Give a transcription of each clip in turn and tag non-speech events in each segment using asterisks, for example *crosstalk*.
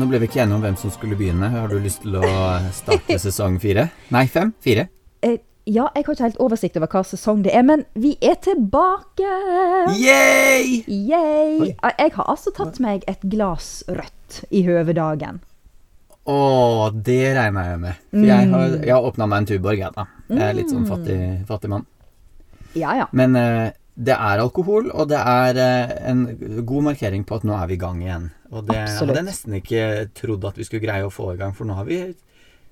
Nå ble vi ikke enige om hvem som skulle begynne. Har du lyst til å starte *laughs* sesong fire? Nei, fem? Fire? Eh, ja, jeg har ikke helt oversikt over hva sesong det er, men vi er tilbake! Yay! Yay! Eh, Jeg har altså tatt meg et glass rødt i høvedagen. Å, det regner jeg med. For jeg har, jeg har åpna meg en Tuborg, jeg, da. Jeg er litt sånn fattig, fattig mann. Ja, ja. Men eh, det er alkohol, og det er eh, en god markering på at nå er vi i gang igjen. Og det Absolutt. hadde jeg nesten ikke trodd at vi skulle greie å få i gang, for nå har vi,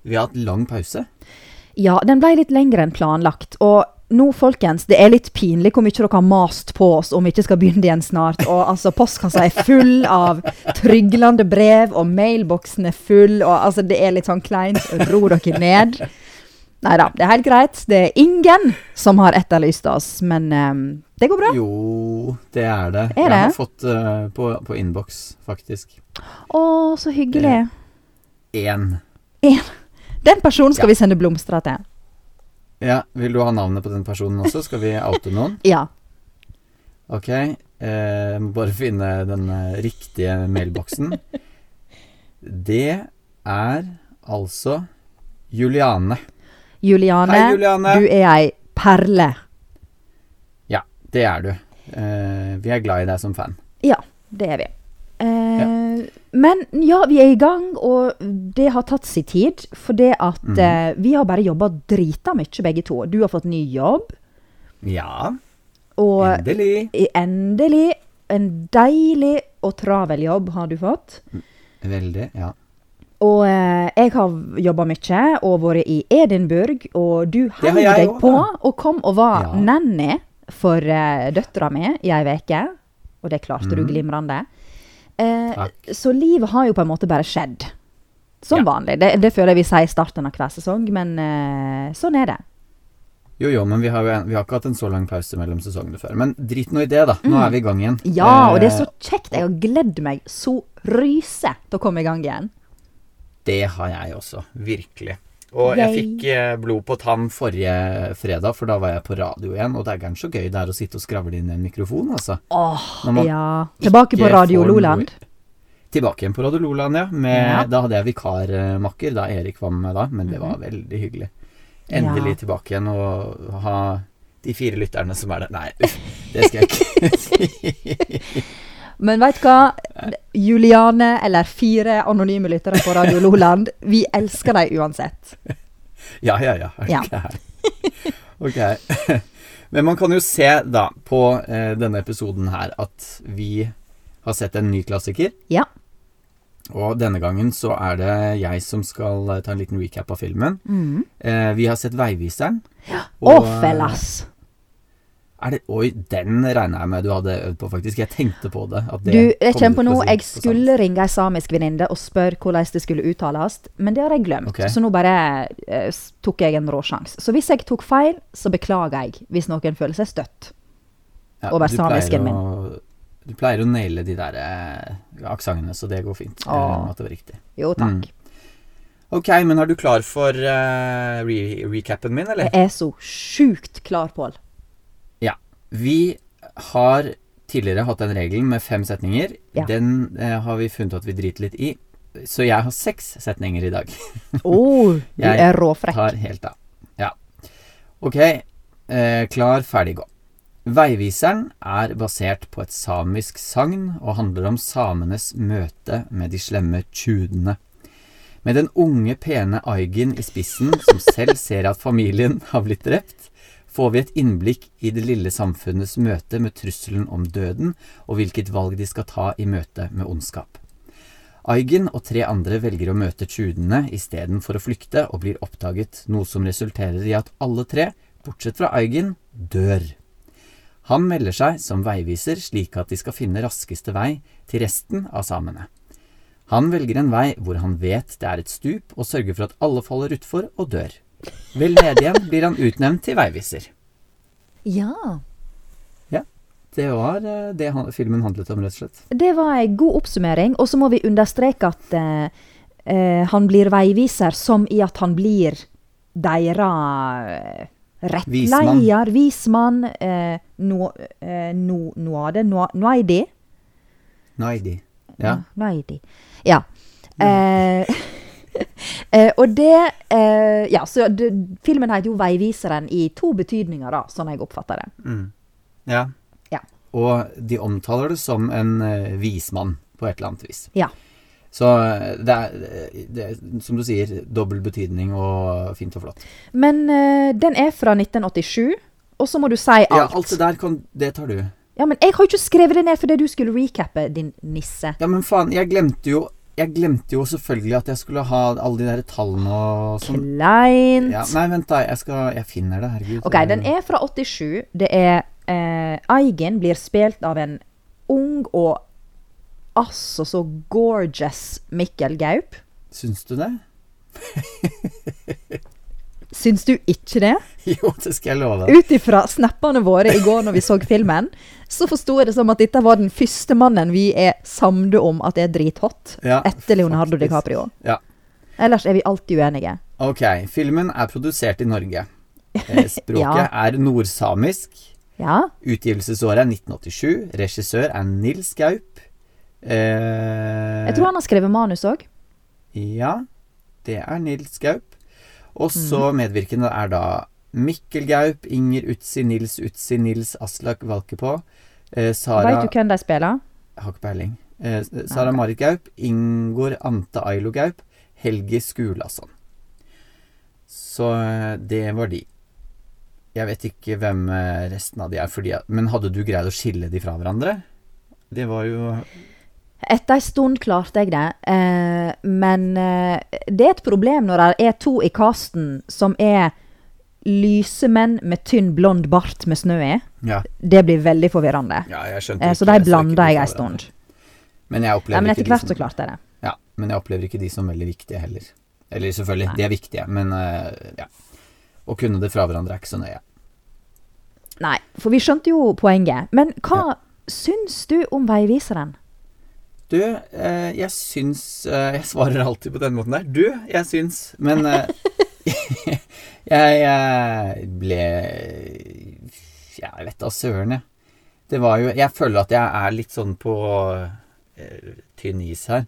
vi har hatt lang pause. Ja, den ble litt lengre enn planlagt. Og nå, folkens, det er litt pinlig hvor mye dere har mast på oss om vi ikke skal begynne igjen snart. Og altså, postkassa er full av tryglende brev, og mailboksen er full, og altså, det er litt sånn kleint. Ro dere ned. Nei da, det er helt greit. Det er ingen som har etterlyst oss, men ehm, det går bra. Jo, det er det. Er Jeg har fått uh, på, på innboks, faktisk. Å, så hyggelig. Én. En. Den personen skal Ja. vi sende blomster til. Ja, vil du ha navnet på den personen også? Skal vi oute noen? *laughs* Ja. Ok, eh, må bare finne den eh, riktige mailboksen. Det er altså Juliane. Juliane, Hei, Juliane. du er ei perle. Det er du. Eh, vi er glad i deg som fan. Ja, det er vi. Ja. Men ja, vi er i gang, og det har tatt sin tid. For det at mm. eh, vi har bare jobba drita mye, begge to. Du har fått ny jobb, Ja, og endelig. endelig en deilig og travel jobb har du fått. Veldig, ja. Og eh, jeg har jobba mye og vært i Edinburgh, og du jeg deg også, på og kom og var Ja. nanny for uh, døtra mi i ei uke. Og det klarte du Mhm. glimrende. Uh, Takk. så livet har jo på en måte bare skjedd. Som Ja. vanlig. Det, det føler jeg vi sier i starten av hver sesong, men uh, sånn er det. Jo, jo, men vi har, jo- vi har ikke hatt en så lang pause mellom sesongene før. Men drit nå i det, da. Nå er vi i gang igjen. Mm. Ja, og det er Eh, så kjekt. Jeg har gledd meg så ryse til å komme i gang igjen. Det har jeg også. Virkelig. Og jeg fikk eh, blod på tann forrige fredag, for da var jeg på radio igjen. Og det er gæren så gøy det er å sitte og skravle inn i en mikrofon, altså. Åh, ja. Tilbake på Radio Loland. Tilbake igjen på Radio Loland, ja. Med, Ja. Da hadde jeg vikarmakker, da Erik var med meg da, men det var veldig hyggelig. Endelig Ja. tilbake igjen og ha de fire lytterne som er der. Nei, det skal jeg ikke *laughs* si. Men veit du hva? Juliane eller fire anonyme lyttere på Radio Loland, vi elsker dem uansett. *laughs* Ja, ja, ja. Ok. Ja. okay. *laughs* Men man kan jo se da på eh, denne episoden her at vi har sett en ny klassiker. Ja. Og denne gangen så er det jeg som skal ta en liten recap av filmen. Mm. Eh, vi har sett Veiviseren. Ja, og, fellas! Er det, oi, den regner jeg med du hadde øvd på, faktisk. Jeg tenkte på det. At det Du, jeg kom kommer på si jeg skulle ringe ei samisk venninne og spørre hvordan det skulle uttales, men det har jeg glemt. Okay. Så nå bare eh, tok jeg en råsjanse. Så hvis jeg tok feil, så beklager jeg hvis noen føler seg støtt. Ja, over samisken min. å- Du pleier å naile de der eh, aksentene, så det går fint. Åh. at det var riktig. Jo, takk. Mm. Ok, men er du klar for eh, re recapen min, eller? Jeg er så sjukt klar, Pål. Vi har tidligere hatt en regel med fem setninger. Ja. Den eh, har vi funnet at vi driter litt i. Så jeg har seks setninger i dag. Å, *laughs* du er råfrekk. Jeg Tar helt av. Ja. Ok, eh, klar, ferdig, gå. Veiviseren er basert på et samisk sagn og handler om samenes møte med de slemme tjudene. Med den unge, pene Aigen i spissen, som selv ser at familien *laughs* har blitt drept, får vi et innblikk i det lille samfunnets møte med trusselen om døden, og hvilket valg de skal ta i møte med ondskap. Aigen og tre andre velger å møte tjudene istedenfor å flykte, og blir oppdaget, noe som resulterer i at alle tre, bortsett fra Aigen, dør. Han melder seg som veiviser slik at de skal finne raskeste vei til resten av samene. Han velger en vei hvor han vet det er et stup, og sørger for at alle faller utfor og dør. Vel ned igjen blir han utnevnt til veiviser. Ja. Ja. Det var eh, det filmen handlet om, rett og slett. Det var ei god oppsummering. Og så må vi understreke at eh, eh, han blir veiviser som i at han blir deira eh, rettleier, vismann, eh, no, eh, no, noade, no, noaidi. Naidi. Ja. Noaidi. Ja. Eh, *laughs* *laughs* eh, og det eh, Ja, så det, filmen heter jo 'Veiviseren' i to betydninger, da, sånn jeg oppfatter det. Mm. Ja. Ja. Og de omtaler det som en uh, vismann, på et eller annet vis. Ja. Så eh, det er, det er, som du sier, dobbel betydning og fint og flott. Men eh, den er fra 1987, og så må du si alt. Ja, alt det der kan Det tar du. Ja, men jeg har jo ikke skrevet det ned fordi du skulle recappe, din nisse. Ja, men faen, jeg glemte jo Jeg glemte jo selvfølgelig at jeg skulle ha alle de der tallene og sånn. Kleint. Ja, nei, vent, da. Jeg skal Jeg finner det, herregud. Ok, den er fra 87. Det er eh, Eigen blir spilt av en ung og altså så gorgeous Mikkel Gaup. Syns du det? *laughs* Syns du ikke det? *laughs* jo, det skal jeg love deg. Ut ifra snappene våre i går når vi så filmen, så forsto jeg det som at dette var den første mannen vi er samde om at er drithot, Ja, etter Leonardo faktisk. DiCaprio. Ja. Ellers er vi alltid uenige. Ok, filmen er produsert i Norge. *laughs* Eh, Språket Ja. er nordsamisk. Ja. Utgivelsesåret er 1987. Regissør er Nils Gaup. Eh, Jeg tror han har skrevet manus òg. Ja, det er Nils Gaup. Og så medvirkende er da Mikkel Gaup, Inger Utsi, Nils Utsi, Nils Aslak Valkepå, eh, Sara Veit du hvem de spiller? Har ikke peiling. Eh, Sara. Marit Gaup, Ingor Ante Ailo Gaup, Helgi Skulason. Så eh, det var de. Jeg vet ikke hvem eh, resten av de er, fordi, men hadde du greid å skille de fra hverandre? Det var jo Etter ei stund klarte jeg det, eh, men eh, det er et problem når det er to i casten som er lyse menn med tynn, blond bart med snø i. Ja, Det blir veldig forvirrende. ja Eh, så de blanda jeg ei stund. Men jeg ja, men etter hvert som- så klarte jeg det. Ja, men jeg opplever ikke de som veldig viktige heller. Eller selvfølgelig, Nei. de er viktige, men eh, ja. Å kunne det fra hverandre er ikke så nøye. Nei, for vi skjønte jo poenget. Men hva syns du om Veiviseren? Du, eh, jeg syns eh, Jeg svarer alltid på den måten der. Du, jeg syns Men eh, *laughs* jeg, jeg ble jeg vet da søren, jeg. Det var jo Jeg føler at jeg er litt sånn på eh, tynn is her.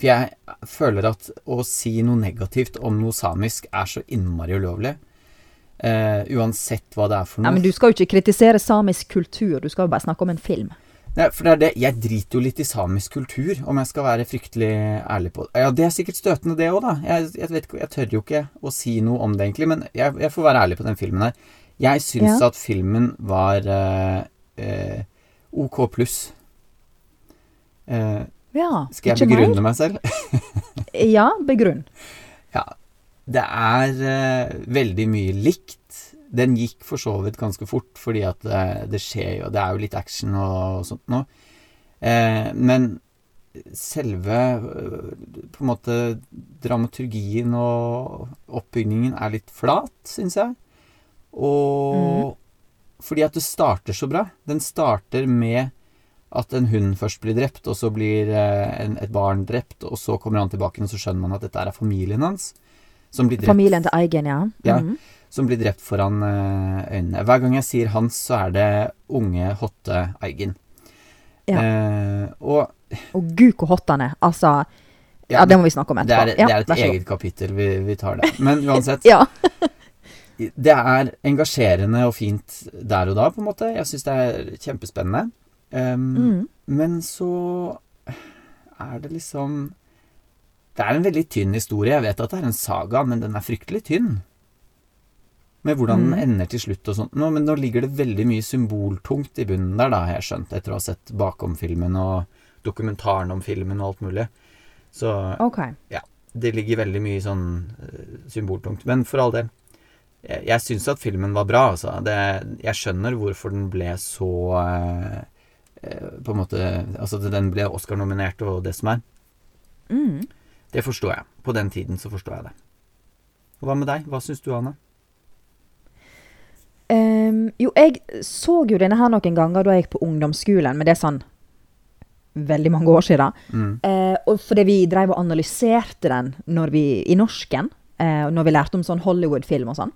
For jeg føler at å si noe negativt om noe samisk er så innmari ulovlig. Eh, uansett hva det er for noe. Ja, men Du skal jo ikke kritisere samisk kultur, du skal jo bare snakke om en film. Nei, for det er det. Jeg driter jo litt i samisk kultur, om jeg skal være fryktelig ærlig på det. Ja, det er sikkert støtende, det òg, da. Jeg, jeg, vet jeg tør jo ikke å si noe om det, egentlig, men jeg, jeg får være ærlig på den filmen her. Jeg syns Ja. at filmen var eh, eh, OK pluss. Eh, Ja, skal jeg begrunne meg selv? *laughs* Ja, begrunn. Ja. Det er eh, veldig mye likt. Den gikk for så vidt ganske fort, fordi at det, det skjer jo Det er jo litt action og sånt nå. Eh, men selve øh, på en måte dramaturgien og oppbygningen er litt flat, syns jeg. Og fordi at det starter så bra. Den starter med at en hund først blir drept, og så blir eh, en, et barn drept, og så kommer han tilbake, og så skjønner man at dette er familien hans. Som blir drept, Familien til Eigen, ja. Ja. Som blir drept foran eh, øynene. Hver gang jeg sier hans, så er det unge, hotte Eigen. Ja. Eh, og Og gud hvor hot han er. Altså Ja, det må vi snakke om det er, etterpå. Det er et ja, eget kapittel, vi, vi tar det. Men *laughs* uansett, Ja. det er engasjerende og fint der og da, på en måte. Jeg syns det er kjempespennende. Um, Mm. Men så er det liksom Det er en veldig tynn historie. Jeg vet at det er en saga, men den er fryktelig tynn. Med hvordan den Mm. ender til slutt og sånt. Nå, men nå ligger det veldig mye symboltungt i bunnen der, da, har jeg skjønt, etter å ha sett bakom filmen og dokumentaren om filmen og alt mulig. Så Ok. det ligger veldig mye sånn eh, symboltungt. Men for all del. Jeg, jeg syns at filmen var bra, altså. Det, jeg skjønner hvorfor den ble så eh, eh, På en måte Altså, den ble Oscar-nominert og det som er. Mm. Det forstår jeg. På den tiden så forstår jeg det. Hva med deg? Hva syns du, Anne? Ehm, jo, jeg så jo denne her noen ganger da jeg gikk på ungdomsskolen, men det er sånn veldig mange år siden. Mm. Uh, og fordi vi drev og analyserte den vi, i norsken, uh, når vi lærte om sånn Hollywood-film og sånn.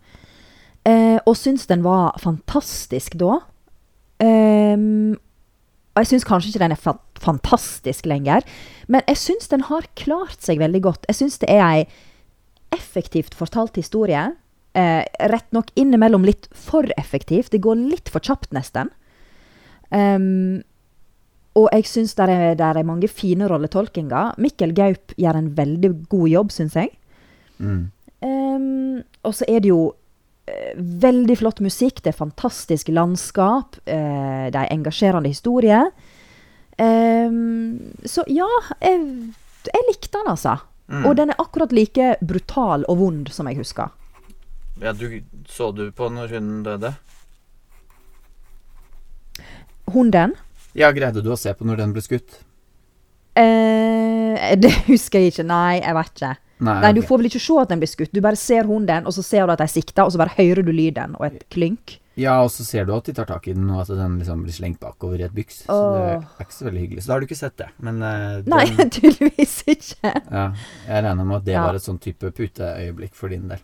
Uh, og syntes den var fantastisk da. Um, Og jeg syns kanskje ikke den er fa fantastisk lenger, men jeg syns den har klart seg veldig godt. Jeg syns det er ei effektivt fortalt historie. Eh, rett nok innimellom litt for effektivt. Det går litt for kjapt, nesten. Um, og jeg syns det er, er mange fine rolletolkinger. Mikkel Gaup gjør en veldig god jobb, syns jeg. Mm. Um, og så er det jo eh, veldig flott musikk. Det er fantastisk landskap. eh, det er engasjerende historie. Um, så ja, jeg, jeg likte den, altså. Mm. Og den er akkurat like brutal og vond som jeg husker. Ja, du, så du på når hunden døde? Hunden Ja, greide du å se på når den ble skutt? eh, *laughs* Det husker jeg ikke. Nei, jeg vet ikke. Nei, Nei, Du får vel ikke se at den blir skutt. Du bare ser hunden, og så ser du at de sikter, og så bare hører du lyden og et klynk. Ja, og så ser du at de tar tak i den, og at den liksom blir slengt bakover i et byks. Så det er ikke så veldig hyggelig. Så da har du ikke sett det. Men Nei, den, *laughs* tydeligvis ikke. ja, jeg regner med at det Ja. var et sånn type puteøyeblikk for din del.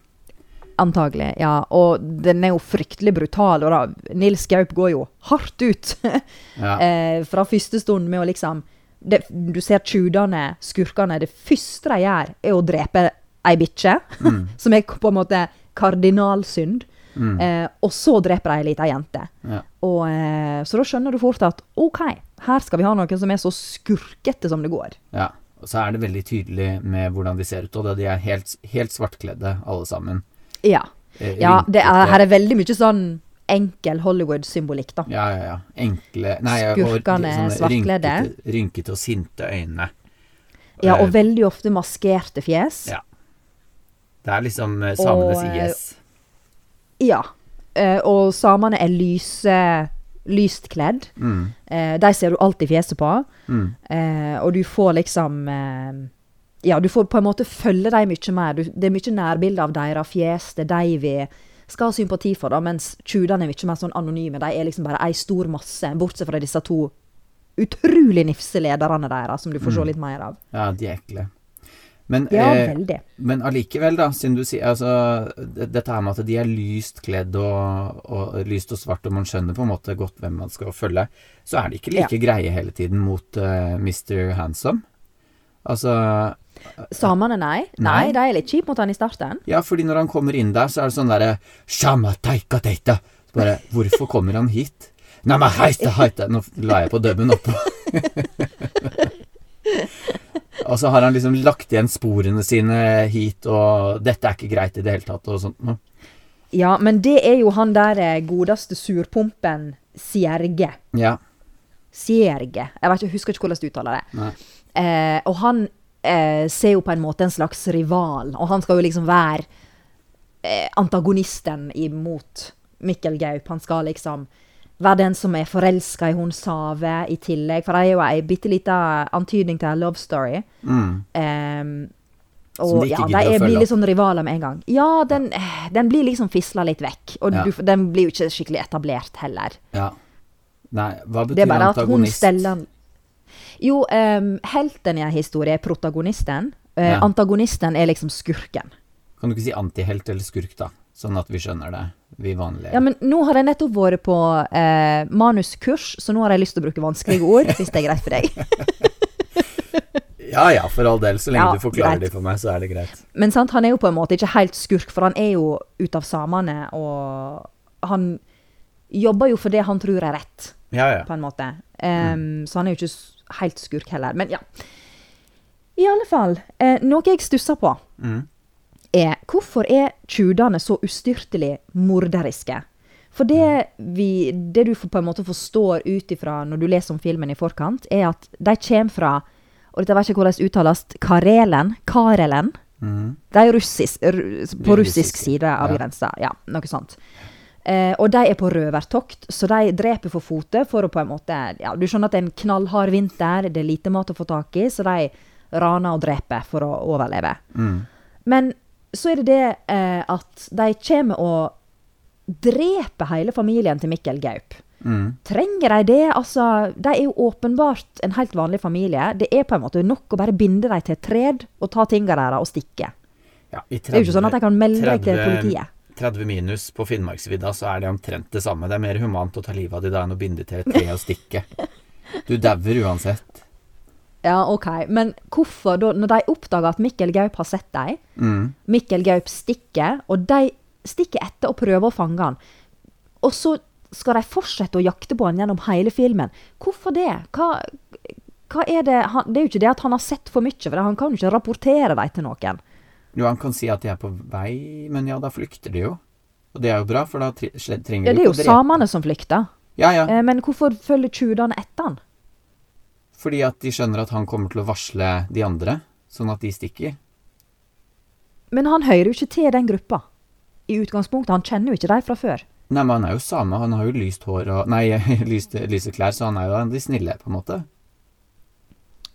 Antagelig, ja. Og den er jo fryktelig brutal. Og da, Nils Gaup går jo hardt ut *laughs* Ja. eh, fra første stund med å liksom det, Du ser tjudene, skurkene. Det første de gjør, er å drepe ei bikkje. Mm. *laughs* som er på en måte kardinalsynd. Mm. Eh, og så dreper de ei lita jente. Ja. Og, eh, så da skjønner du fort at OK, her skal vi ha noen som er så skurkete som det går. ja. Og så er det veldig tydelig med hvordan de ser ut, og de er helt, helt svartkledde alle sammen. Ja. Eh, ja det er, her er veldig mye sånn enkel Hollywood-symbolikk, da. Ja, ja, ja. Enkle Nei, Skurkene svartkledde. Rynkete, rynkete og sinte øyne. Ja, Eh, og veldig ofte maskerte fjes. Ja. Det er liksom samene samenes Og, eh, IS. Ja. Eh, og samene er lyse, lyst kledd. Mm. De ser du alltid fjeset på. Mm. Og du får liksom Ja, du får på en måte følge dem mye mer. Du, det er mye nærbilder av deres fjes. Det er de vi skal ha sympati for, da, mens tjudene er mye mer sånn anonyme. De er liksom bare ei stor masse, bortsett fra disse to utrolig nifse lederne deres, som du får se Mm. litt mer av. Ja, de er ekle. Men, Ja, eh, men allikevel, da, siden du sier altså, det- Dette her med at de er lyst kledd og, og lyst og svart, og man skjønner på en måte godt hvem man skal følge, så er de ikke like greie hele tiden mot uh, Mr. Handsome. Altså Samene, nei. Nei. Nei, de er litt kjipe mot han i starten. Ja, fordi når han kommer inn der, så er det sånn derre teita. Så bare Hvorfor kommer han hit? Nei, men heite, heite Nå la jeg på dubben oppå. og så har han liksom lagt igjen sporene sine hit, og dette er ikke greit i det hele tatt, og sånt noe. Ja, men det er jo han der eh, godeste surpumpen Sierge. Ja. Sierge. Jeg ikke, husker ikke hvordan du uttaler det. Eh, og han eh, ser jo på en måte en slags rival, og han skal jo liksom være eh, antagonisten imot Mikkel Gaup. Han skal liksom være den som er forelska i hun Save i tillegg, for det er jo ei bitte lita antydning til en love story. Mm. Som og ja, de blir litt sånn rivaler med en gang. Ja, den, den blir liksom fisla litt vekk. Og Ja. du, den blir jo ikke skikkelig etablert heller. Ja. Nei, hva Det betyr er bare at hun antagonist? Jo, um, helten i en historie er protagonisten. Uh, Ja. Antagonisten er liksom skurken. Kan du ikke si antihelt eller skurk, da? Sånn at vi skjønner det, vi vanlige. Ja, men nå har jeg nettopp vært på eh, manuskurs, så nå har jeg lyst til å bruke vanskelige ord, *laughs* hvis det er greit for deg. ja, ja, for all del. Så lenge Ja, du forklarer greit. de for meg, så er det greit. Men sant, han er jo på en måte ikke helt skurk, for han er jo ut av samene, og han jobber jo for det han tror er rett, Ja, ja. på en måte. Em, Så han er jo ikke helt skurk heller. Men ja. I alle fall, eh, noe jeg stusser på, Mm. er hvorfor er tjudene så ustyrtelig morderiske? For det, vi, det du på en måte forstår ut ifra når du leser om filmen i forkant, er at de kommer fra og dette vet ikke hvordan det uttales, Karelen? Karelen? Mm. De er russisk, på russisk side av ja. grensa. Ja, noe sånt. Eh, og de er på røvertokt, så de dreper for fote for å på en måte ja, Du skjønner at det er en knallhard vinter, det er lite mat å få tak i, så de raner og dreper for å overleve. Mm. Men så er det det eh, at de kommer og dreper hele familien til Mikkel Gaup. Mm. Trenger de det? Altså, de er jo åpenbart en helt vanlig familie. Det er på en måte nok å bare binde dem til et tred og ta tingene deres og stikke. Ja, i 30, Det er jo ikke sånn at de kan melde deg til politiet. 30 minus på Finnmarksvidda, så er det omtrent det samme. Det er mer humant å ta livet av de da enn å binde til et tre og stikke. Du dauer uansett. Ja, OK. Men hvorfor, da, når de oppdager at Mikkel Gaup har sett dem, Mm. Mikkel Gaup stikker, og de stikker etter og prøver å fange han. Og så skal de fortsette å jakte på han gjennom hele filmen. Hvorfor det? Hva, hva er det han, Det er jo ikke det at han har sett for mye, for han kan jo ikke rapportere dem til noen. Jo, han kan si at de er på vei, men ja, da flykter de jo. Og det er jo bra, for da tri- sle- trenger Ja, det er jo ikke å samene som flykter. Ja, ja. Eh, men hvorfor følger tjudene etter han? Fordi at de skjønner at han kommer til å varsle de andre, sånn at de stikker. Men han hører jo ikke til den gruppa. I utgangspunktet. Han kjenner jo ikke dem fra før. Nei, men han er jo same. Han har jo lyst hår og Nei, *laughs* lyse klær, så han er jo en av de snille, på en måte.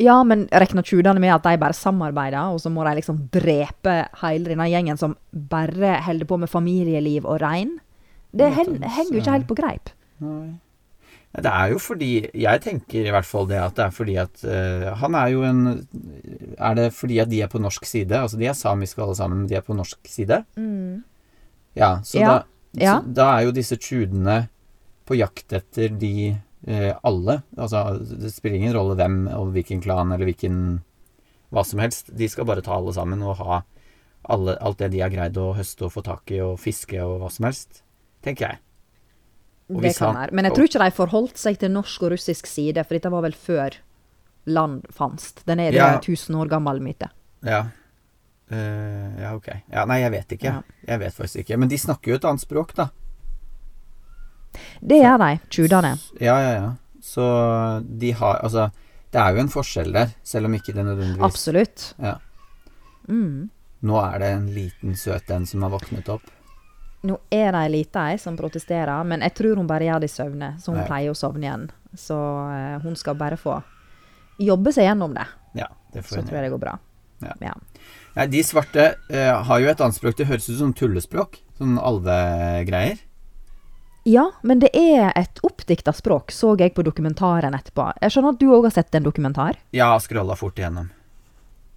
Ja, men regner tjuvene med at de bare samarbeider, og så må de liksom drepe hele denne gjengen som bare holder på med familieliv og rein? Det henger jo ikke helt på greip. Nei. Det er jo fordi Jeg tenker i hvert fall det at det er fordi at uh, Han er jo en Er det fordi at de er på norsk side? Altså de er samiske alle sammen, men de er på norsk side? Ja, så, Ja, Da, ja. da er jo disse tjudene på jakt etter de alle. Altså det spiller ingen rolle hvem og hvilken klan eller hvilken hva som helst. De skal bare ta alle sammen og ha alle, alt det de har greid å høste og få tak i og fiske og hva som helst. Tenker jeg. Og Det kan være. Men jeg tror ikke de forholdt seg til norsk og russisk side, for dette var vel før land fantes. Den er Ja. tusen år gammel myte. Ja. Uh, ja, ok. Ja, nei, jeg vet ikke. Ja. Jeg vet faktisk ikke. Men de snakker jo et annet språk, da. Det gjør de, tjudene. Ja, ja, ja. Så de har Altså, det er jo en forskjell der, selv om ikke det nødvendigvis Absolutt. Ja. Mm. Nå er det en liten søt en som har våknet opp. Nå er det ei lita ei som protesterer, men jeg tror hun bare gjør det i søvne. Så hun Ja. pleier å sovne igjen. Så uh, hun skal bare få jobbe seg gjennom det. Ja, det får Så hun tror jeg det går bra. Ja. Ja. Nei, de svarte uh, har jo et annet språk. Det høres ut som tullespråk. Sånn alvegreier. Ja, men det er et oppdikta språk, så jeg på dokumentaren etterpå. Jeg skjønner at du òg har sett en dokumentar? Ja, skrolla fort igjennom.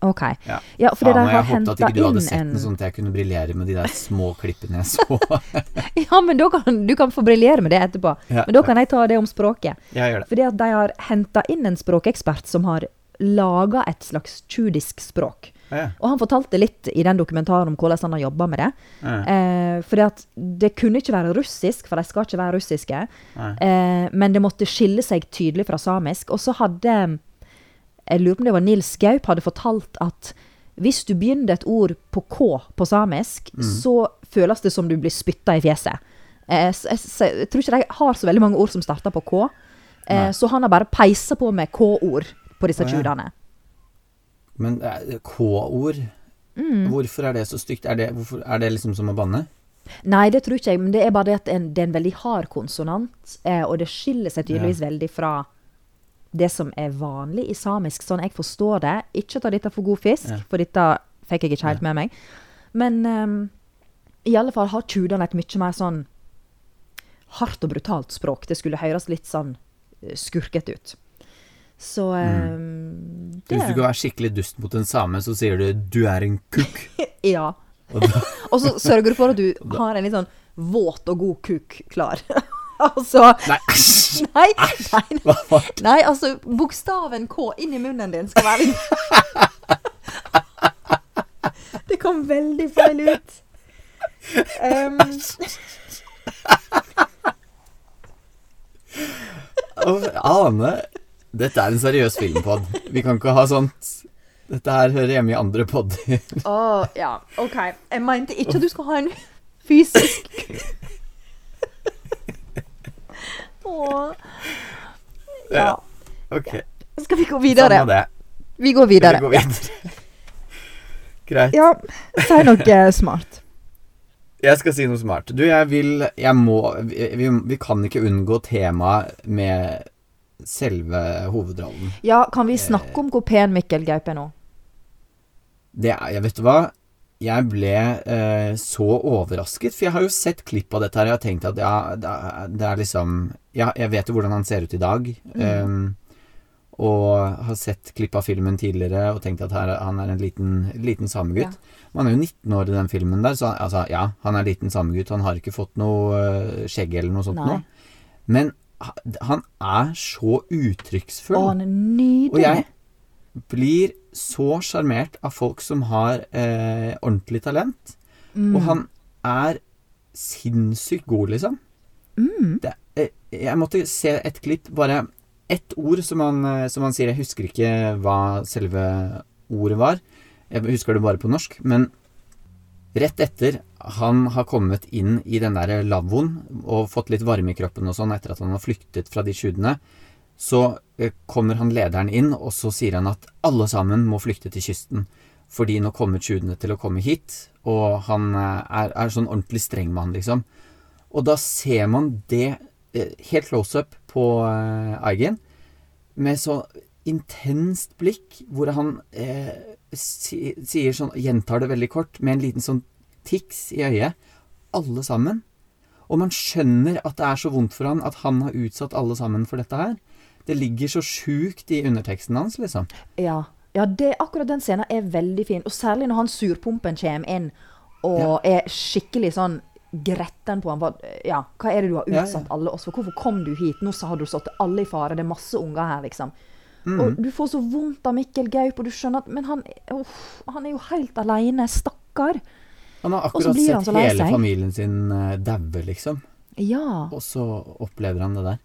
Ok. Ja. Ja, fordi Faen, inn en jeg har håpet at ikke du hadde sett en den, sånn at jeg kunne briljere med de der små *laughs* klippene jeg så. *laughs* Ja, men kan du kan få briljere med det etterpå. Ja, Men da kan jeg ta det om språket. jeg gjør det. Fordi at de har henta inn en språkekspert som har laga et slags tjudisk språk. Ja, Og han fortalte litt i den dokumentaren om hvordan han har jobba med det. ja. Eh, at det kunne ikke være russisk, for de skal ikke være russiske. Eh, men det måtte skille seg tydelig fra samisk. Og så hadde Jeg lurer på om det var Nils Gaup hadde fortalt at hvis du begynner et ord på K på samisk, så føles det som du blir spytta i fjeset. Eh, så, jeg, så, jeg tror ikke de har så veldig mange ord som starter på K. Eh, så han har bare peisa på med K-ord på disse ja. tjudene. Men eh, K-ord Mm. Hvorfor er det så stygt? Er det, hvorfor, er det liksom som å banne? Nei, det tror ikke jeg, men det er bare det at en, det er en veldig hard konsonant, eh, og det skiller seg tydeligvis veldig fra det som er vanlig i samisk, sånn jeg forstår det. Ikke ta dette for god fisk, Ja. for dette fikk jeg ikke helt med meg. Men um, i alle fall har tjudene et mye mer sånn hardt og brutalt språk. Det skulle høres litt sånn skurket skurkete ut. Så ehm, Hvis du skal være skikkelig dust mot en same, så sier du 'du er en kukk'. *laughs* Ja. Og da, *laughs* Og så sørger du for at du har en litt sånn våt og god kuk klar. *laughs* altså nei, æsj! Nei, nei, nei. Nei, altså bokstaven K inni munnen din skal være Det kom veldig feil ut. Um, Ane, dette er en seriøs filmpod. Vi kan ikke ha sånt. Dette her hører hjemme i andre podder. å, ja, OK. Jeg mente ikke at du skal ha en fysisk oh. Ja. Ok, Skal vi gå videre? samme det. Vi går videre. Vi går videre. Greit. Ja, si noe smart. Jeg skal si noe smart. Du, jeg vil Jeg må Vi, vi, vi kan ikke unngå temaet med selve hovedrollen. Ja, kan vi snakke om hvor pen Mikkel Gaupe nå? Det er Jeg vet du hva? Jeg ble eh, så overrasket, for jeg har jo sett klipp av dette her, og jeg har tenkt at ja, det er, det er liksom Ja, jeg vet jo hvordan han ser ut i dag. em, og har sett klipp av filmen tidligere og tenkt at her, han er en liten, liten samegutt. Man er jo 19 år i den filmen der, så altså, ja, han er liten samegutt. Han har ikke fått noe uh, skjegg eller noe sånt noe. Men Han er så uttrykksfull. Og han er nydelig. Og jeg blir så sjarmert av folk som har eh, ordentlig talent. Mm. Og han er sinnssykt god, liksom. Mm. Det, eh, jeg måtte se et klipp, bare ett ord som han, eh, som han sier. Jeg husker ikke hva selve ordet var. Jeg husker det bare på norsk. Men rett etter han har kommet inn i den der lavvoen og fått litt varme i kroppen og sånn etter at han har flyktet fra de skjudene, så eh, kommer han lederen inn, og så sier han at alle sammen må flykte til kysten. Fordi nå kommer tjudene til å komme hit, og han eh, er, er sånn ordentlig streng med han, liksom. Og da ser man det eh, helt close up på Eigen, med så intenst blikk, hvor han eh, sier sånn, gjentar det veldig kort, med en liten sånn tics i øyet. Alle sammen. Og man skjønner at det er så vondt for han at han har utsatt alle sammen for dette her. Det ligger så sjukt i underteksten hans, liksom. Ja, ja det, akkurat den scenen er veldig fin. Og særlig når han surpumpen kommer inn og er skikkelig sånn gretten på han. Ja, hva er det du har utsatt ja. alle oss for? Hvorfor kom du hit? Nå har du satt alle i fare. Det er masse unger her, liksom. Mm. Og du får så vondt av Mikkel Gaup, og du skjønner at Men han, uff, han er jo helt aleine. Stakkar. Han har akkurat han sett hele familien sin uh, daue, liksom. Ja. Og så opplever han det der.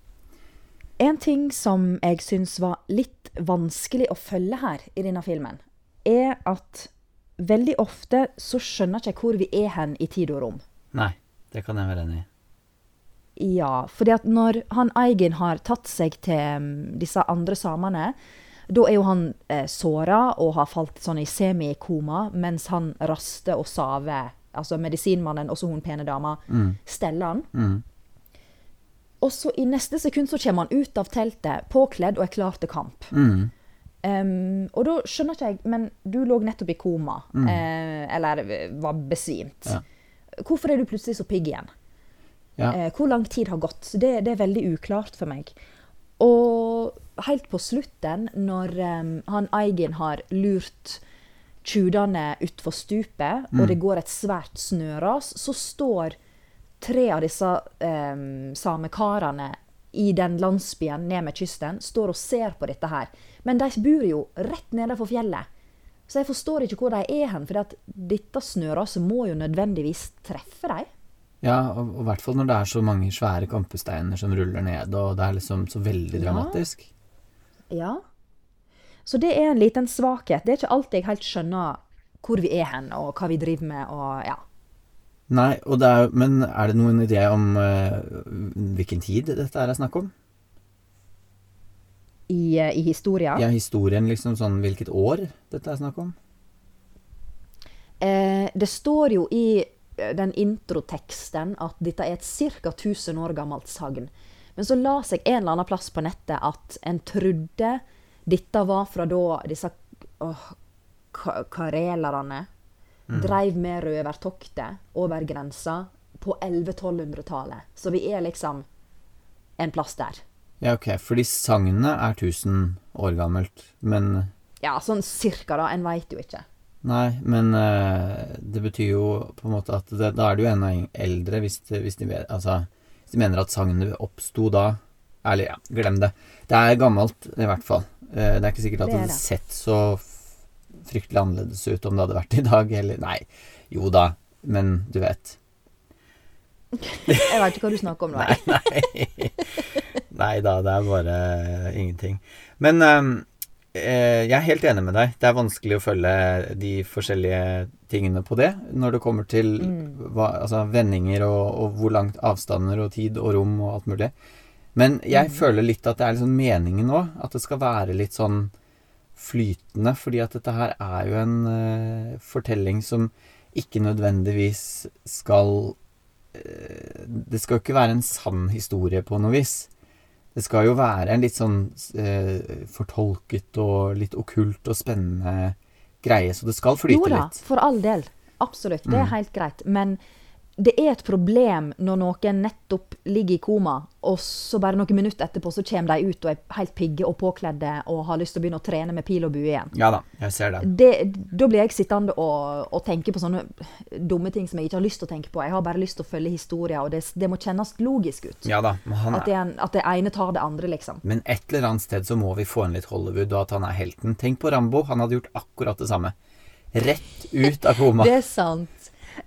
En ting som jeg syns var litt vanskelig å følge her i denne filmen, er at veldig ofte så skjønner ikke jeg hvor vi er hen i tid og rom. Nei, det kan jeg være enig i. Ja, fordi at når han Eigen har tatt seg til mm, disse andre samene, da er jo han eh, såra og har falt sånn i semikoma, mens han raster og saver, altså medisinmannen, også hun pene dama, steller han. Mm. Og så i neste sekund så kommer han ut av teltet, påkledd og er klar til kamp. Mm. Um, og da skjønner ikke jeg, men du lå nettopp i koma, eh, eller var besvimt. Ja. Hvorfor er du plutselig så pigg igjen? Ja. Eh, hvor lang tid har gått? Så Det, det er veldig uklart for meg. Og helt på slutten, når um, han Eigen har lurt tjudene utfor stupet, og det går et svært snøras, så står tre av disse um, samekarene i den landsbyen ned med kysten, står og ser på dette her. Men de bor jo rett nede for fjellet. Så jeg forstår ikke hvor de er hen, for dette snøraset må jo nødvendigvis treffe dem. Ja, og i hvert fall når det er så mange svære kampesteiner som ruller ned, og det er liksom så veldig dramatisk. Ja. Så det er en liten svakhet. Det er ikke alltid jeg helt skjønner hvor vi er hen, og hva vi driver med, og ja. Nei, og det er, men er det noen idé om uh, hvilken tid dette er snakk om? I, uh, i historia. Ja, historien, liksom sånn hvilket år dette er snakk om? Eh, det står jo i den introteksten at dette er et ca. 1000 år gammelt sagn. Men så la seg en eller annen plass på nettet at en trodde dette var fra da disse åh, karelerne dreiv med røvertoktet over grensa på 1100-1200-tallet. Så vi er liksom en plass der. Ja, ok, fordi sagnet er 1000 år gammelt, men Ja, sånn cirka, da. En veit jo ikke. Nei, men uh, det betyr jo på en måte at det, da er det jo enda eldre hvis, hvis, de, altså, hvis de mener at sagnet oppsto da. Eller ja, glem det. Det er gammelt, i hvert fall. Uh, det er ikke sikkert at Det hadde sett så fryktelig annerledes ut om det hadde vært i dag, eller Nei, jo da, men du vet. Jeg veit ikke hva du snakker om nå. *laughs* nei, Nei, nei da, det er bare ingenting. Men eh, jeg er helt enig med deg. Det er vanskelig å følge de forskjellige tingene på det når det kommer til hva, altså, vendinger og, og hvor langt avstander og tid og rom og alt mulig. Men jeg føler litt at det er liksom meningen nå. At det skal være litt sånn flytende. Fordi at dette her er jo en uh, fortelling som ikke nødvendigvis skal uh, Det skal jo ikke være en sann historie på noe vis. Det skal jo være en litt sånn eh, fortolket og litt okkult og spennende greie, så det skal flyte litt. Jo da, litt. for all del. Absolutt. Det er Mm. helt greit. Men det er et problem når noen nettopp ligger i koma, og så bare noen minutter etterpå så kommer de ut og er helt pigge og påkledde og har lyst til å begynne å trene med pil og bue igjen. Ja da, jeg ser det. Det, da blir jeg sittende og, og tenke på sånne dumme ting som jeg ikke har lyst til å tenke på. Jeg har bare lyst til å følge historien, og det, det må kjennes logisk ut. Ja da, han At, det, er, er en, at det ene tar det andre, liksom. men et eller annet sted så må vi få inn litt Hollywood, og at han er helten. Tenk på Rambo, han hadde gjort akkurat det samme. Rett ut av koma. *laughs* Det er sant.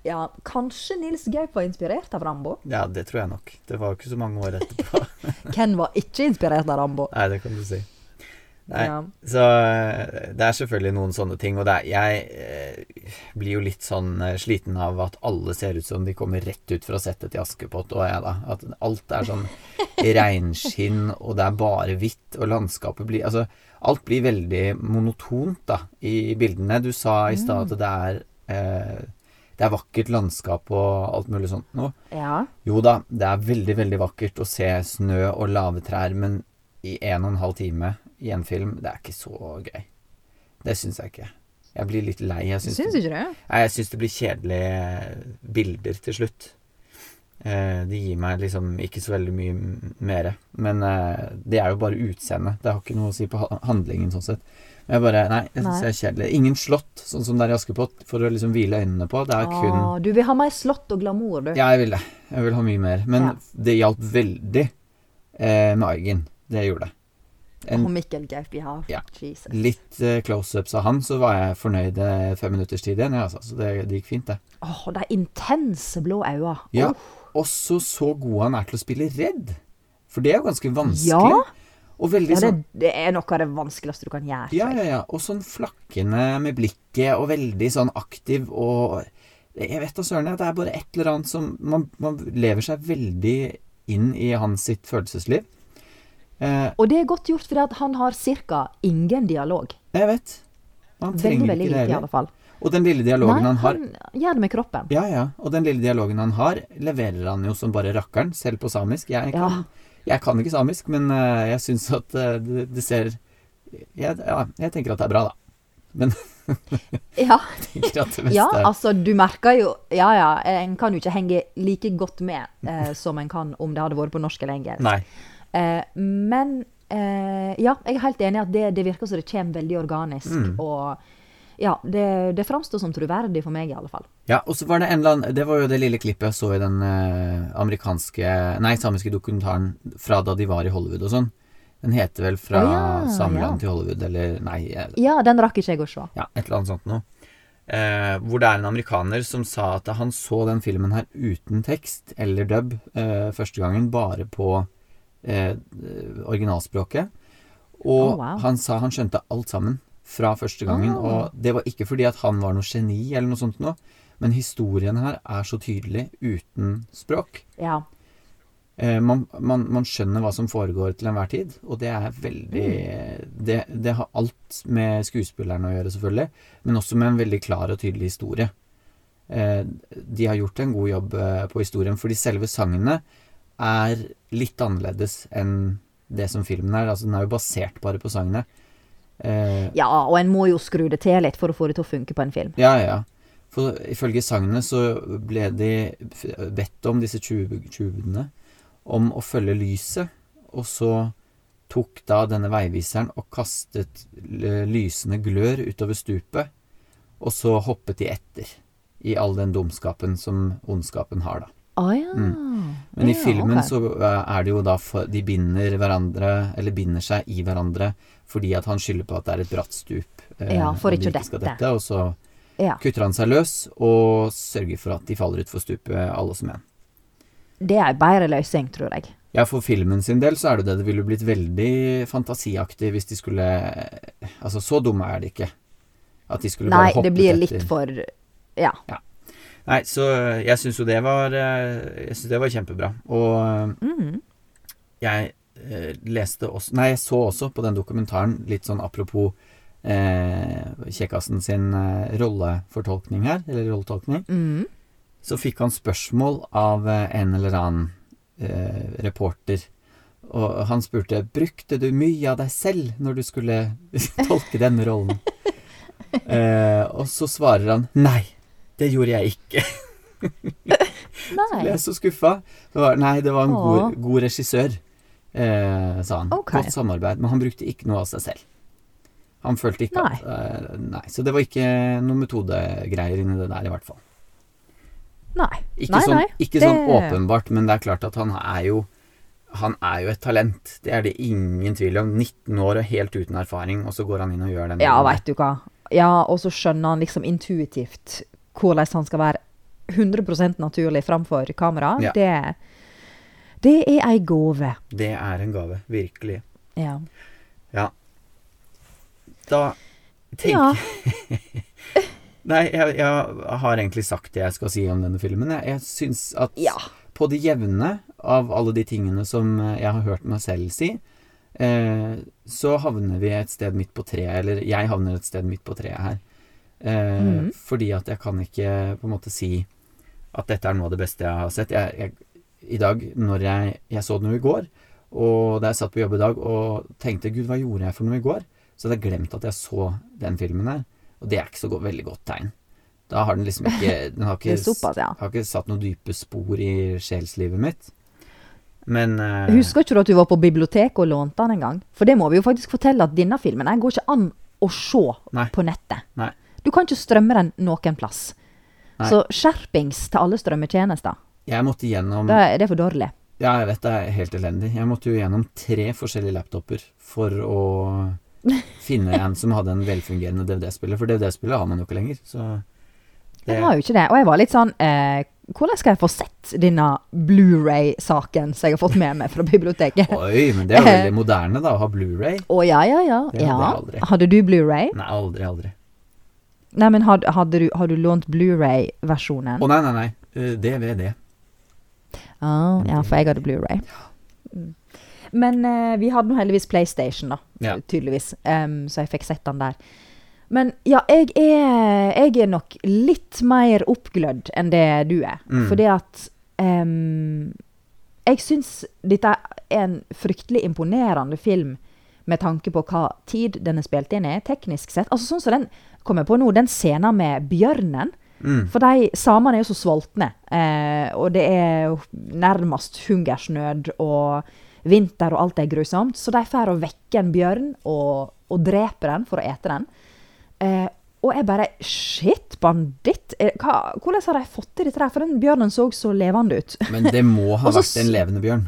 Ja, kanskje Nils Gaup var inspirert av Rambo? Ja, det tror jeg nok. Det var jo ikke så mange år etterpå. *laughs* Hvem var ikke inspirert av Rambo? Nei, det kan du si. Nei, Ja. Så eh, det er selvfølgelig noen sånne ting. Og det er, jeg eh, blir jo litt sånn eh, sliten av at alle ser ut som de kommer rett ut fra settet til Askepott og jeg, da. At alt er sånn *laughs* reinskinn, og det er bare hvitt, og landskapet blir Altså, alt blir veldig monotont, da, i bildene. Du sa i stad at det er eh, det er vakkert landskap og alt mulig sånt noe. Ja. Jo da, det er veldig, veldig vakkert å se snø og lave trær, men i en og en halv time i en film, det er ikke så gøy. Det syns jeg ikke. Jeg blir litt lei. Jeg syns Syns det, ikke det? Nei, jeg syns det blir kjedelige bilder til slutt. Eh, det gir meg liksom ikke så veldig mye mere. Men eh, det er jo bare utseendet. Det har ikke noe å si på handlingen sånn sett. Jeg bare Nei, jeg syns det er kjedelig. Ingen slott, sånn som det er i Askepott, for å liksom hvile øynene på. Det er kun Ah, du vil ha mer slott og glamour, du. ja, jeg vil det. Jeg vil ha mye mer. Men Ja. det hjalp veldig eh, med Eigen. Det gjorde det. En Og Mikkel Gaup, ja. Ja. Jesus. litt eh, close-ups av han, så var jeg fornøyd eh, fem minutters tid igjen. Ja, altså. Så det, det gikk fint, det. Åh, de intense blå øynene. Ja. Oh. Også så god han er til å spille redd. For det er jo ganske vanskelig. Ja. Og veldig ja det, sånn det er noe av det vanskeligste du kan gjøre. Ja, ja, ja. Og sånn flakkende med blikket, og veldig sånn aktiv og Jeg vet da søren, det er bare et eller annet som man, man lever seg veldig inn i hans sitt følelsesliv. Eh, Og det er godt gjort, fordi at han har ca. ingen dialog. jeg vet. Han trenger veldig ikke det i heller. alle fall. Og den lille dialogen Nei, han har han gjør det med kroppen. Ja, ja. Og den lille dialogen han har, leverer han jo som bare rakkeren, selv på samisk. Jeg kan, Ja. Jeg kan ikke samisk, men eh, jeg syns at eh, det, det ser jeg, Ja, jeg tenker at det er bra, da. Men *laughs* Ja, ja altså, du merker jo Ja ja, en kan jo ikke henge like godt med eh, som en kan om det hadde vært på norsk eller engelsk. Eh, men eh, ja, jeg er helt enig i at det, det virker som det kommer veldig organisk. Mm. Og ja, det, det framstår som troverdig for meg, i alle fall. Ja, og så var det en eller annen Det var jo det lille klippet jeg så i den eh, amerikanske Nei, samiske dokumentaren fra da de var i Hollywood og sånn. Den heter vel 'Fra Å, ja, Sameland ja. til Hollywood', eller Nei, Ja, den rakk ikke jeg å se. ja, et eller annet sånt noe. Eh, hvor det er en amerikaner som sa at han så den filmen her uten tekst eller dub eh, første gangen, bare på eh, originalspråket. Og Oh, wow. han sa han skjønte alt sammen fra første gangen. Ah. Og det var ikke fordi at han var noe geni eller noe sånt noe, men historien her er så tydelig uten språk. Ja. Eh, man, man, man skjønner hva som foregår til enhver tid, og det er veldig det, det har alt med skuespillerne å gjøre, selvfølgelig, men også med en veldig klar og tydelig historie. Eh, de har gjort en god jobb eh, på historien, fordi selve sangene er litt annerledes enn det som filmen er. Altså, den er jo basert bare på sangene. Eh, ja, og en må jo skru det til litt for å få det til å funke på en film. ja, ja. For ifølge sangene så ble de bedt om, disse tjuvene, om å følge lyset, og så tok da denne veiviseren og kastet lysende glør utover stupet, og så hoppet de etter i all den dumskapen som ondskapen har, da. Å ja. Men i Ja, filmen okay. så eh, er det jo da for, De binder hverandre, eller binder seg i hverandre, fordi at han skylder på at det er et bratt stup. eh, Ja, for de ikke å dette. dette. Og så ja. kutter han seg løs og sørger for at de faller utfor stupet, alle som en. Det er ei bedre løsning, tror jeg. Ja, for filmen sin del så er det det. Det ville blitt veldig fantasiaktig hvis de skulle Altså, så dumme er de ikke. At de skulle Nei, bare hoppet det blir etter. litt for Ja. Nei, så jeg syns jo det var eh, Jeg syns det var kjempebra. Og Mm. jeg eh, leste også Nei, jeg så også på den dokumentaren, litt sånn apropos eh, Kjekkasen sin eh, rollefortolkning her, eller rolletolkning. Mm. Så fikk han spørsmål av eh, en eller annen eh, reporter. Og han spurte brukte du mye av deg selv når du skulle *laughs* tolke denne rollen. *laughs* Eh, og så svarer han nei, det gjorde jeg ikke. *laughs* ble Nei. jeg så skuffa. Nei, det var en god, god regissør, eh, sa han. Okay. Godt samarbeid. Men han brukte ikke noe av seg selv. Han følte ikke Nei. at eh, Nei. Så det var ikke noen metodegreier inni det der, i hvert fall. Nei. Ikke, nei, sånn, ikke det- sånn åpenbart, men det er klart at han er jo Han er jo et talent. Det er det ingen tvil om. 19 år og helt uten erfaring, og så går han inn og gjør den Ja, veit du hva. Ja, og så skjønner han liksom intuitivt hvordan han skal være 100% naturlig framfor kamera. Ja. Det, det er ei gave. Det er en gave. Virkelig. Ja. Ja. Da tenk ja. *laughs* Nei, jeg, jeg har egentlig sagt det jeg skal si om denne filmen. Jeg, jeg syns at Ja. på det jevne av alle de tingene som jeg har hørt meg selv si, eh, så havner vi et sted midt på treet, eller jeg havner et sted midt på treet her. Eh, mm. Fordi at jeg kan ikke på en måte si at dette er noe av det beste jeg har sett. Jeg, jeg, I dag, når jeg, jeg så den i går, og da jeg satt på jobb i dag og tenkte 'gud, hva gjorde jeg for noe i går', så hadde jeg glemt at jeg så den filmen her. Og det er ikke så go veldig godt tegn. Da har den liksom *laughs* ikke Den har ikke, såpass, ja. har ikke satt noen dype spor i sjelslivet mitt. Men uh, Husker ikke du at du var på biblioteket og lånte den en gang? For det må vi jo faktisk fortelle at denne filmen den går ikke an å se Nei. på nettet. Nei. Du kan ikke strømme den noen plass. Nei. Så skjerpings til alle strømmetjenester. jeg måtte gjennom Det, er- det er for dårlig. Ja, jeg vet det er helt elendig. Jeg måtte jo gjennom tre forskjellige laptoper for å *laughs* finne en som hadde en velfungerende DVD-spiller. For DVD-spiller har man jo ikke lenger. Så det, Jeg har jo ikke det. Og jeg var litt sånn eh, Hvordan skal jeg få sett denne Blu-ray-saken som jeg har fått med meg fra biblioteket? *laughs* Oi, men det er jo *laughs* veldig moderne, da, å ha Blu-ray. ja, ja, ja. Jeg ja. aldri. Hadde du Blu-ray? Nei, aldri, aldri. Nei, men hadde, du, har du lånt Blu-ray-versjonen? Å nei, nei, nei. Eh, DVD. Ah, ja, for jeg hadde Blu-ray. Mm. Men eh, vi hadde nå heldigvis PlayStation, da. Ja. Tydeligvis. Um, så jeg fikk sett den der. Men ja, jeg er, jeg er nok litt mer oppglødd enn det du er. Mm. Fordi at um, Jeg syns dette er en fryktelig imponerende film med tanke på hva tid den er spilt inn i, teknisk sett. Altså sånn som den kommer på nå, den scenen med bjørnen. Mm. For de samene er jo så sultne, eh, og det er jo nærmest hungersnød og vinter og alt er grusomt, så de får å vekke en bjørn og, og drepe den for å ete den. Eh, og jeg bare Shit, banditt! Eh, hva, hvordan har de fått til dette der? For den bjørnen så så levende ut. Men det må *laughs* ha vært en levende bjørn.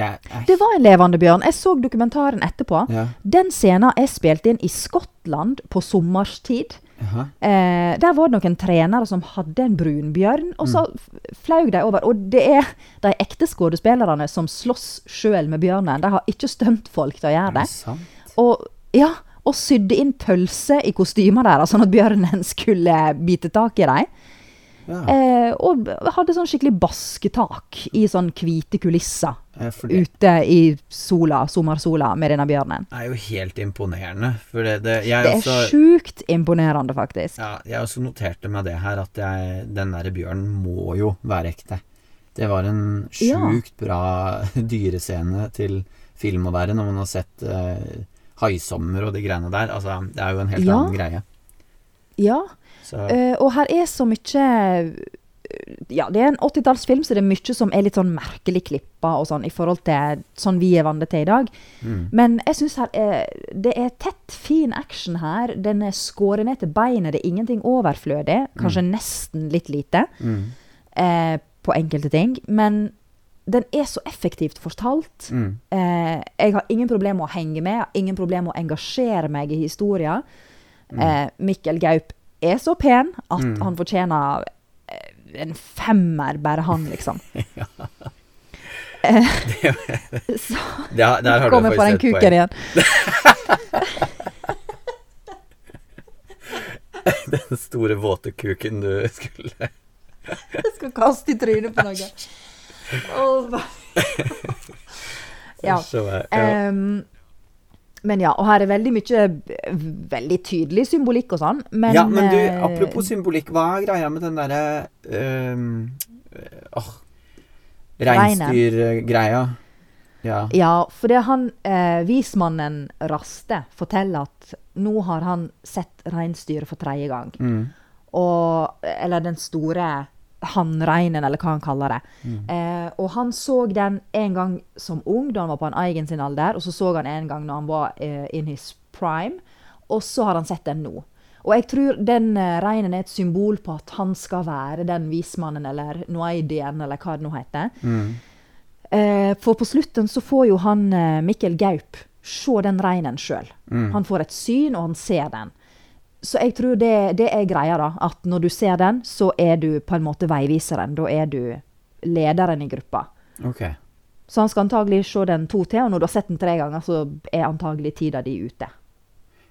Jeg, Det var en levende bjørn. Jeg så dokumentaren etterpå. ja, Den scenen er spilt inn i Skottland på sommerstid. Eh, der var det noen trenere som hadde en brunbjørn, og så mm. flaug de over. Og det er de ekte skuespillerne som slåss sjøl med bjørnen. De har ikke stuntfolk til å gjøre det. Og, ja, og sydde inn pølse i kostymer deres, sånn at bjørnen *laughs* skulle bite tak i dem. Ja. Eh, og hadde sånn skikkelig basketak i sånn hvite kulisser Eh, ute i sola, sommersola med denne bjørnen. Det er jo helt imponerende. Det, det Det er sjukt imponerende, faktisk. Ja, jeg også noterte meg det her, at jeg, den der bjørnen må jo være ekte. Det var en Ja. bra *laughs* dyrescene til film å være, når man har sett uh, Haisommer og de greiene der. Altså, det er jo en helt Ja. annen greie. Ja. Eh, og her er så mye Ja, det er en 80-tallsfilm, så det er mye som er litt sånn merkelig klippa og sånn i forhold til sånn vi er vant til i dag. mm, Men jeg syns det er tett, fin action her. Den er skåret ned til beinet. Det er ingenting overflødig. Kanskje nesten litt lite mm, eh, på enkelte ting. Men den er så effektivt fortalt. mm. Eh, jeg har ingen problem med å henge med, jeg har ingen problem med å engasjere meg i historien. Eh, Mikkel Gaup er så pen at Mm. han fortjener eh, en femmer, bare han, liksom. *laughs* Eh, *laughs* så *laughs* Der, der har kommer på den kuken igjen. Den store våte kuken du skulle Jeg skal kaste i trynet på noe. Åh, ja. Ja. Ehm, men ja, og her er veldig mye veldig tydelig symbolikk og sånn. Men, ja, men du, eh, apropos symbolikk, hva er greia med den derre øh, Åh Reinsdyrgreia. Ja. Ja, for det han eh, vismannen Raste forteller at nå har han sett reinsdyret for tredje gang. Mm. Og Eller den store hannreinen, eller hva han kaller det. Mm. Eh, og han så den en gang som ung, da han var på en egen sin alder, og så så han en gang når han var eh, in his prime, og så har han sett den nå. Og jeg tror den eh, reinen er et symbol på at han skal være den vismannen, eller noaidien, eller hva det nå heter. Mm. Eh, for på slutten så får jo han eh, Mikkel Gaup se den reinen sjøl. Mm. Han får et syn, og han ser den. Så jeg tror det, det er greia, da. At når du ser den, så er du på en måte veiviseren. Da er du lederen i gruppa. Ok. Så han skal antagelig se den to til, og når du har sett den tre ganger, så er antagelig tida di ute.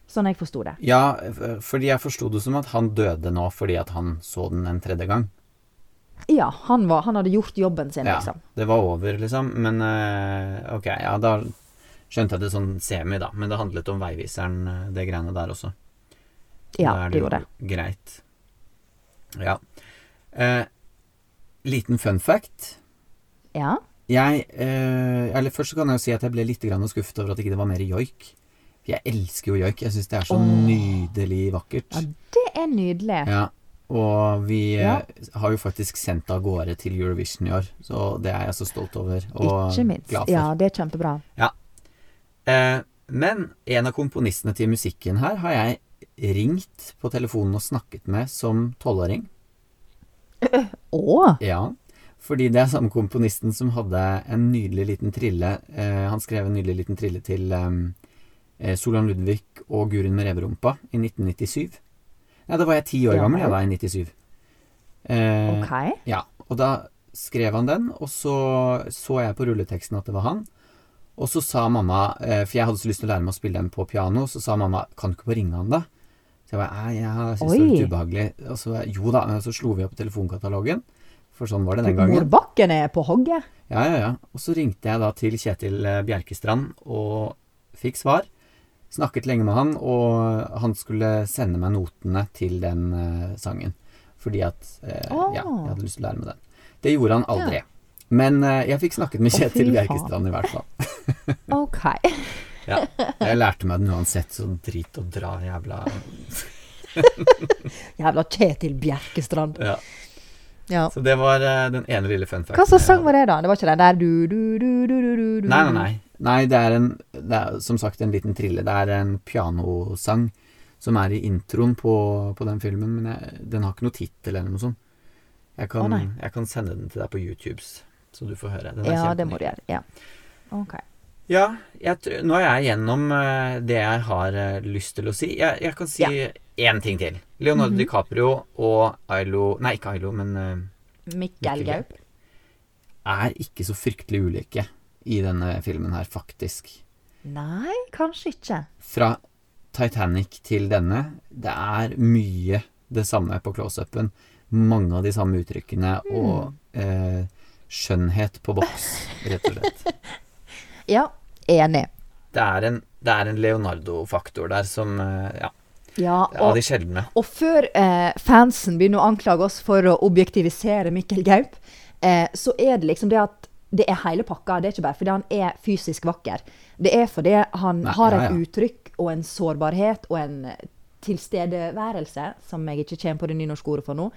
Sånn jeg forsto det. Ja, fordi jeg forsto det som at han døde nå fordi at han så den en tredje gang. Ja, han, var, han hadde gjort jobben sin, Ja, liksom. det var over, liksom. Men eh, ok, ja, da skjønte jeg det sånn semi, da. Men det handlet om veiviseren, eh, det greiene der også. Ja, Da er det jo gjorde det. Greit. Ja. Eh, liten fun fact. Ja. Jeg eh, Eller først så kan jeg jo si at jeg ble litt skuffet over at ikke det var mer joik. Jeg elsker jo joik. Jeg syns det er så oh. nydelig vakkert. ja, det er nydelig. Ja, og vi eh, Ja. har jo faktisk sendt av gårde til Eurovision i år, så det er jeg så stolt over og Ikke minst. glad for. Ja, det er kjempebra. Eh, men en av komponistene til musikken her har jeg ringt på telefonen og snakket med som tolvåring. Å! Ja, fordi det er samme komponisten som hadde en nydelig liten trille. Eh, han skrev en nydelig liten trille til eh, Solan Ludvig og Gurin med reverumpa i 1997. Ja, da var jeg ti år gammel, jeg da, i 97. Eh, OK. Ja, og da skrev han den, og så så jeg på rulleteksten at det var han. Og så sa mamma, eh, for jeg hadde så lyst til å lære meg å spille den på piano, så sa mamma kan du ikke bare ringe han da? Så jeg bare, nei, jeg synes det var litt ubehagelig. Og så, jo da, så slo vi opp telefonkatalogen, for sånn var det den gangen. Morbakken er på hogget. Ja, ja, ja. Og så ringte jeg da til Kjetil eh, Bjerkestrand og fikk svar. Snakket lenge med han, og han skulle sende meg notene til den uh, sangen. Fordi at uh, oh. ja, jeg hadde lyst til å lære meg den. Det gjorde han aldri. Men uh, jeg fikk snakket med Kjetil oh, Bjerkestrand i hvert fall. *laughs* OK. Ja. Jeg lærte meg den uansett, så drit og dra, jævla *laughs* Jævla Kjetil Bjerkestrand. ja. Ja. Så det var uh, den ene lille fun facten. Hva slags sang var det, da? Det var ikke den der du, du, du, du, du, du, du Nei, nei, nei. Nei, det er, en, det er som sagt en liten trille. Det er en pianosang som er i introen på, på den filmen, men jeg, den har ikke noe tittel eller noe sånt. Jeg kan, nei. jeg kan sende den til deg på YouTubes, så du får høre. Den er Ja, det må du gjøre. Ja. OK. Ja, jeg, nå er jeg gjennom eh, det jeg har eh, lyst til å si. Jeg, jeg kan si én ting til. Leonardo Mhm. DiCaprio og Ailo Nei, ikke Ailo, men uh, Mikkel Mikkel Gaup. er ikke så fryktelig ulike i denne filmen her, faktisk. Nei, kanskje ikke. Fra Titanic til denne, det er mye det samme på close-upen. Mange av de samme uttrykkene og uh, skjønnhet på boks, rett og slett. *laughs* Ja, enig. Det er en, det er en Leonardo-faktor der som eh, Ja, Ja, av og, de sjeldne. og før eh, fansen begynner å anklage oss for å objektivisere Mikkel Gaup, eh, så er det liksom det at det er hele pakka. Det er ikke bare fordi han er fysisk vakker. Det er fordi han Nei, har et ja. uttrykk og en sårbarhet og en eh, tilstedeværelse, som jeg ikke kommer på det nynorske ordet for nå,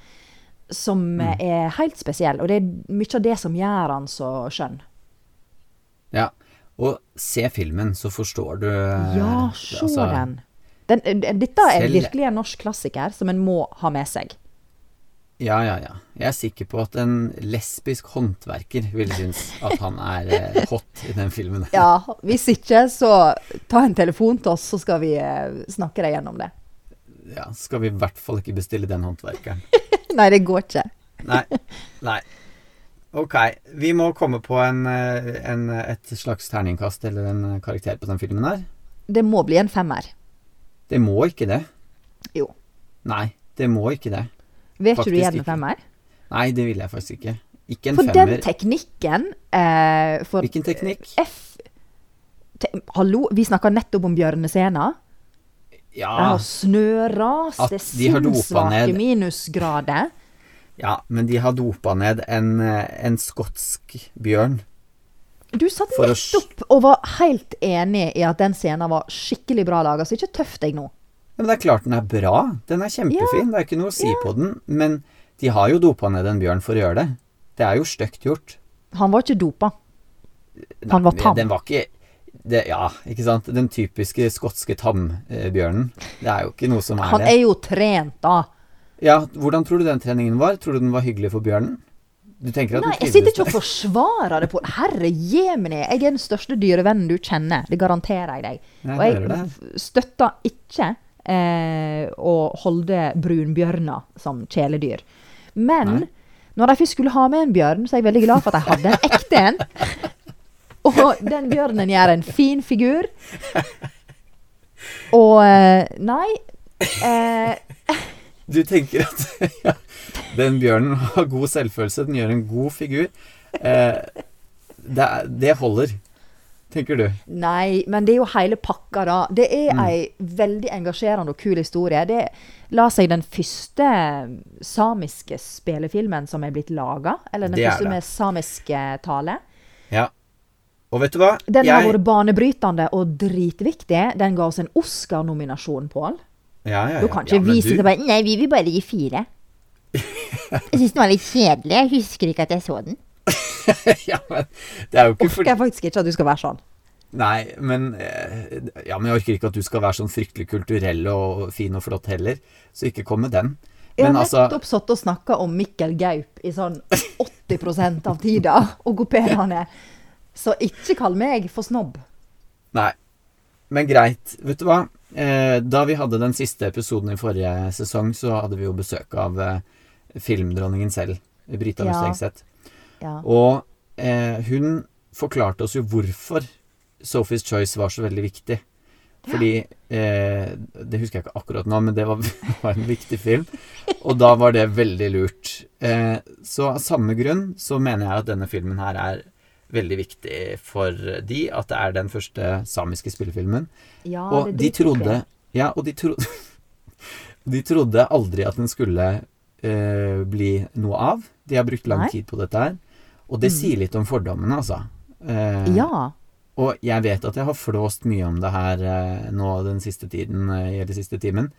som eh, Mm. er helt spesiell. Og det er mye av det som gjør han så skjønn. Ja. Og se filmen, så forstår du eh, Ja, se altså, den. den. eh, Dette er Selv- virkelig en norsk klassiker som en må ha med seg. Ja, ja, ja. Jeg er sikker på at en lesbisk håndverker ville synes at han er eh, hot i den filmen. Ja, hvis ikke, så ta en telefon til oss, så skal vi snakke deg gjennom det. Ja, skal vi i hvert fall ikke bestille den håndverkeren. *laughs* Nei, det går ikke. Nei. Nei. Ok, vi må komme på en, eh, en, et slags terningkast eller en karakter på den filmen her. Det må bli en femmer. Det må ikke det. Jo. Nei, det må ikke det. Vet faktisk du igjen en femmer? Nei, det vil jeg faktisk ikke. Ikke en For femmer. den teknikken eh, for Hvilken teknikk? F te, Hallo, vi snakka nettopp om bjørnescena. Ja, Det har snøras, det er sinnssvake minusgrader. Ja, men de har dopa ned en, eh, en skotsk bjørn. Du satt nettopp og var helt enig i at den scenen var skikkelig bra laga, så ikke tøff deg nå. Men det er klart den er bra. Den er kjempefin. Det er ikke noe å si på den. Men De har jo dopa ned en bjørn for å gjøre det. Det er jo stygt gjort. Han var ikke dopa. Han var tam. Den var ikke det, Ja, ikke sant. Den typiske skotske tambjørnen. Det er jo ikke noe som er Han det. er jo trent, da. Ja, hvordan tror du den treningen var? Tror du den var hyggelig for bjørnen? Nei, jeg sitter ikke og forsvarer det på Herre jemini, jeg er den største dyrevennen du kjenner. Det garanterer jeg deg. Og jeg støtter ikke eh, å holde brunbjørner som kjæledyr. Men Nei. når de først skulle ha med en bjørn, så er jeg veldig glad for at de hadde en ekte en. Og den bjørnen gjør en fin figur. Og eh, Nei. Eh, Du tenker at *laughs* ja, den bjørnen har god selvfølelse, den gjør en god figur. Eh, det, det holder, tenker du. Nei, men det er jo hele pakka, da. Det er Mm. ei veldig engasjerende og kul historie. Det la seg den første samiske spillefilmen som er blitt laga. Eller den første det. med samisk eh, tale. Ja. Og vet du hva? Den har Jeg- vært banebrytende og dritviktig. Den ga oss en Oscar-nominasjon, Pål. Ja, ja, Du ja. kan ja, ikke men vise du- til bare Nei, vi vil bare gi fire. Jeg syns den var litt kjedelig. Jeg husker ikke at jeg så den. *laughs* ja, men det er jo ikke Orker fordi jeg faktisk ikke at du skal være sånn. Nei, men eh, Ja, men jeg orker ikke at du skal være sånn fryktelig kulturell og fin og flott heller, så ikke kom med den. Jeg har nettopp altså sittet satt og snakka om Mikkel Gaup i sånn 80% av tida, *laughs* og goperende. Så ikke kall meg for snobb. Nei. Men greit. Vet du hva? Eh, da vi hadde den siste episoden i forrige sesong, så hadde vi jo besøk av eh, filmdronningen selv, Brita Ja. Mustengseth. Ja. Og eh, hun forklarte oss jo hvorfor Sophie's Choice var så veldig viktig. Fordi eh, Det husker jeg ikke akkurat nå, men det var, *laughs* var en viktig film. Og da var det veldig lurt. Eh, så av samme grunn så mener jeg at denne filmen her er veldig viktig for de. At det er den første samiske spillefilmen. ja, og det de trodde Ja, og de trodde *laughs* De trodde aldri at den skulle uh, bli noe av. De har brukt lang Nei. tid på dette her. Og det Mm. sier litt om fordommene, altså. Uh, Ja. Og jeg vet at jeg har flåst mye om det her uh, nå den siste tiden, i den siste timen,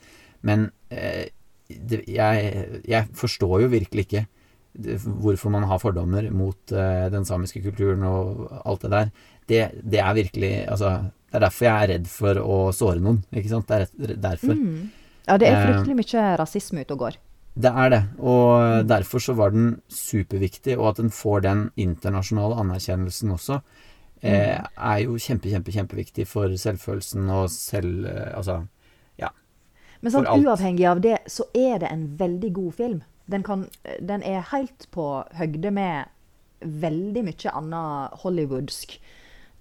men det, jeg, jeg forstår jo virkelig ikke hvorfor man har fordommer mot eh, den samiske kulturen og alt det der. Det, det er virkelig Altså, det er derfor jeg er redd for å såre noen, ikke sant? Det er derfor. Mm. ja, det er Eh, fryktelig mye rasisme ute og går. Det er det, og derfor så var den superviktig, og at den får den internasjonale anerkjennelsen også, eh, er jo kjempe, kjempe, kjempeviktig for selvfølelsen og selv... Altså, ja. Men sånn, uavhengig av det, så er det en veldig god film. Den, kan, den er helt på høgde med veldig mye annet hollywoodsk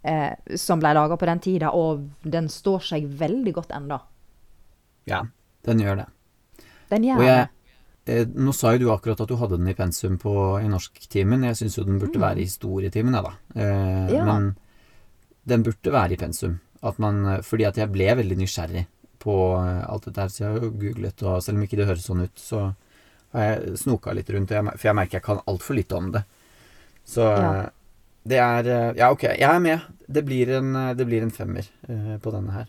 eh, som ble laga på den tida, og den står seg veldig godt enda. Ja, den gjør det. Den gjør jeg, det. eh, nå sa jo du akkurat at du hadde den i pensum på, i norsktimen. Jeg syns jo den burde være i historietimen, jeg, da. Eh, Mm. Ja. Men den burde være i pensum. At man, fordi at jeg ble veldig nysgjerrig på eh, alt dette her, så jeg har googlet, og selv om ikke det høres sånn ut, så har jeg snoka litt rundt, for jeg merker jeg kan altfor lite om det. Så Ja. det er eh, Ja, ok, jeg er med. Det blir en, eh, det blir en femmer eh, på denne her.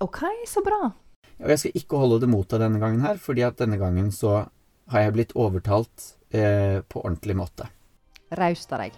OK, så bra. Og jeg skal ikke holde det mot deg denne gangen her, fordi at denne gangen så har jeg blitt overtalt eh, på ordentlig måte. Raust av deg.